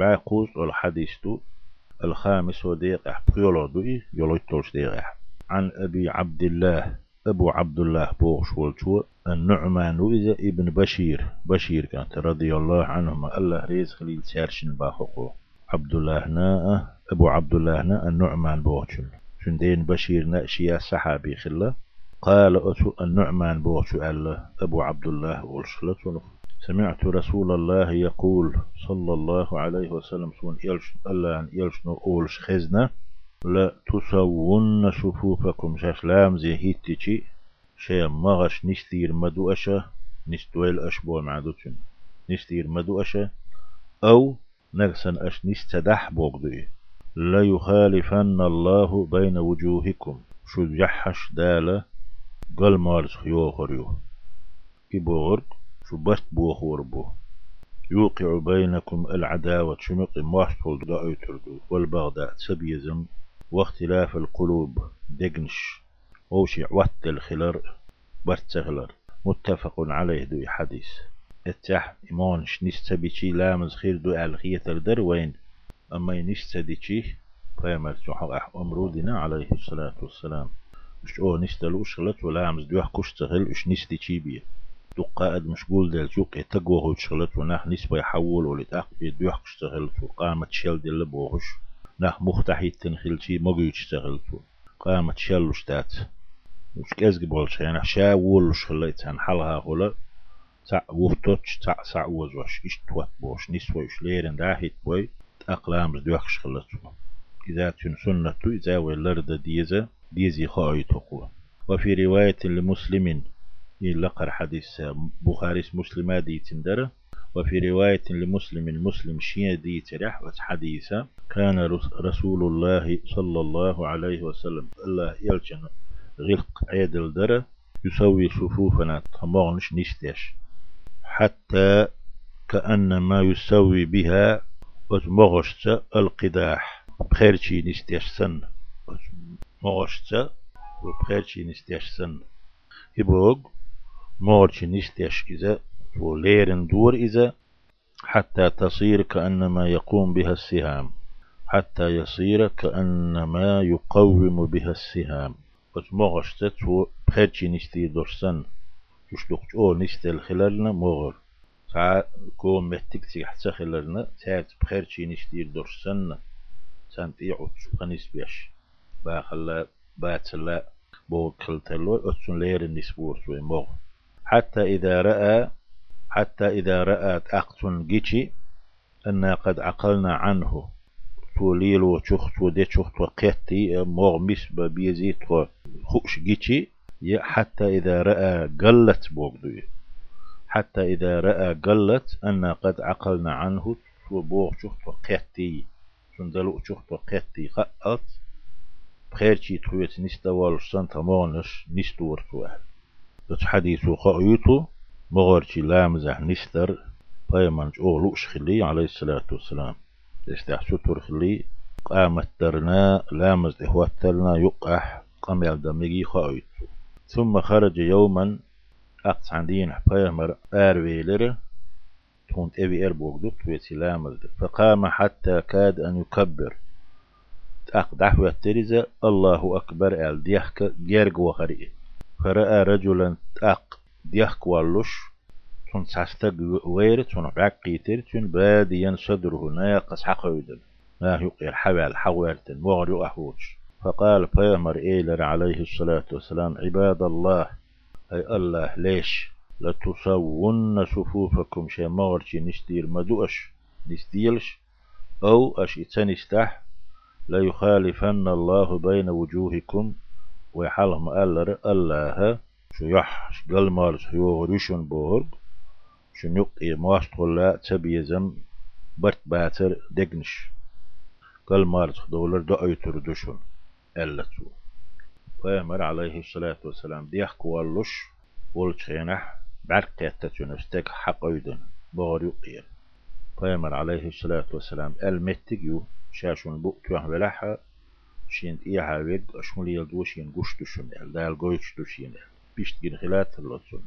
باقوز الحديث الخامس وديق بيولو دوي يولويتوش ديق عن أبي عبد الله أبو عبد الله بوغش والتو النعمان وإذا ابن بشير. بشير كانت رضي الله عنهما. الله ريز خليل سارشن باخوكو. عبد الله نا أبو عبد الله نا النعمان بوغشن. شندين بشير نأشيا صحابي خلا. قال أتو النعمان بوغشو أبو عبد الله والشلة سمعت رسول الله يقول صلى الله عليه وسلم سون يلش الله يلش نقولش خزنة لا تسوون صفوفكم ششلام زي هيتشي شيء مغش مدو أشا نستويل أشبو معدوتشن نستير مدو أشا أو نغسن أش نستدح بوغدوي لا يخالفن الله بين وجوهكم. شو جحش دالة قل مارس خيو خريو كي شو بست بوخور بو يوقع بينكم العداوة شمق موحصل دعو تردو والبغضاء سبيزم واختلاف القلوب. دقنش. وشي وات الخلر. برتغلر متفق عليه دو حديث. اتح إيمانش نستبيشي لامز خير دو الخية الدر وين أما نستديشي فيمر تحق أمرودنا عليه الصلاة والسلام. مش أو نستلو شغلت ولامز دوح كشتغل اش نستيشي بيه. تقاد مشغول دل شوق يتقوه شغلت ونح نسبة يحول ولتاق بيدوح كشتغل قامت شل دل بوهش نح مختحي تنخيل شي مغيو اشتغلت قامت شل اشتات مش كازق بولش يعني شا وولش خليت عن حلها خلا تع وفتوش تع سع وزوش. إش توت بوش نسوي إش ليرن داهيت بوي أقلام دوخش خلتو إذا تن سنة إذا ولرد ديزا ديزي خاي تقوى وفي رواية لمسلم يلقر حديث بخاري مسلم دي تندره وفي رواية لمسلم مسلم شيا دي ترح حديثا كان رسول الله صلى الله عليه وسلم الله يلجن غلق عيد درة يسوي صفوفنا تمغنش نستيش حتى كأنما يسوي بها وتمغشت القداح. بخيرشي نستيش سن. مغشت وبخيرشي نستيش سن. يبوغ مورشي نستيش إذا وليرن دور إذا حتى تصير كأنما يقوم بها السهام. حتى يصير كأنما يقوم بها السهام. بس مغشتت و بخيرشي نستي درسن يشلوك أو نستي خلالنا مغر. ساعة كو مهتك تيحت خلالنا. ساعة بخيرشي نستي درسن سانت يعود خنيس بيش. باخلا باتلا بو كلتلو أتسون لير النسبور سوي مغ حتى إذا رأى حتى إذا رأت أقتن جيشي أن قد عقلنا عنه. توليل وشخت ودي شخت وقيتي مغمس ببيزيت خوش جيشي حتى إذا رأى قلت بوغدوي. حتى إذا رأى قلت أن قد عقلنا عنه وبوغ شخت وقيتي. شندلو شخت وقيتي خأت بخير شي تخويت نستوال سنتا مونش نستور توال حديث خأيوتو مغرشي لامزح نستر بايمانج أو لوش خلي عليه الصلاة والسلام استحسو ترخلي قامت درنا لامز إخواتلنا يقح قام يلدمجي خايتو ثم خرج يوما أقص عندين بايمر آرويلر تونت أبي أربوغدو تويتي لامز فقام حتى كاد أن يكبر أق دعوة التريزة الله أكبر أل ديحك جيرج وخري فرأى رجلا أق ديحك واللش تون ساستق وير تون بعقيتر تون باديا صدره ناقص حقويدل ما يقير حوال حوالتن مغر أحوش فقال بيامر إيلر عليه الصلاة والسلام عباد الله أي الله ليش؟ لتصون صفوفكم شي مغرشي نستير مدوش نستيلش أو أش لا يخالفن الله بين وجوهكم ويحلم ألر الله شو يح قل مارس هو ريشن بورغ شو نقي مواست خلا تبيزم برت باتر دقنش. قل مارس دولر دعي تردشن ألتو فيمر عليه الصلاة والسلام ديح واللش والشينح بعرق يتتون استك حق أيضا بغر يقير فيمر عليه الصلاة والسلام المتجيو شاشون بوك توح بلحة شين إيها ويد أشمل يلدوشين قشتشن الدال قويشتشين بيشت جن خلات اللطون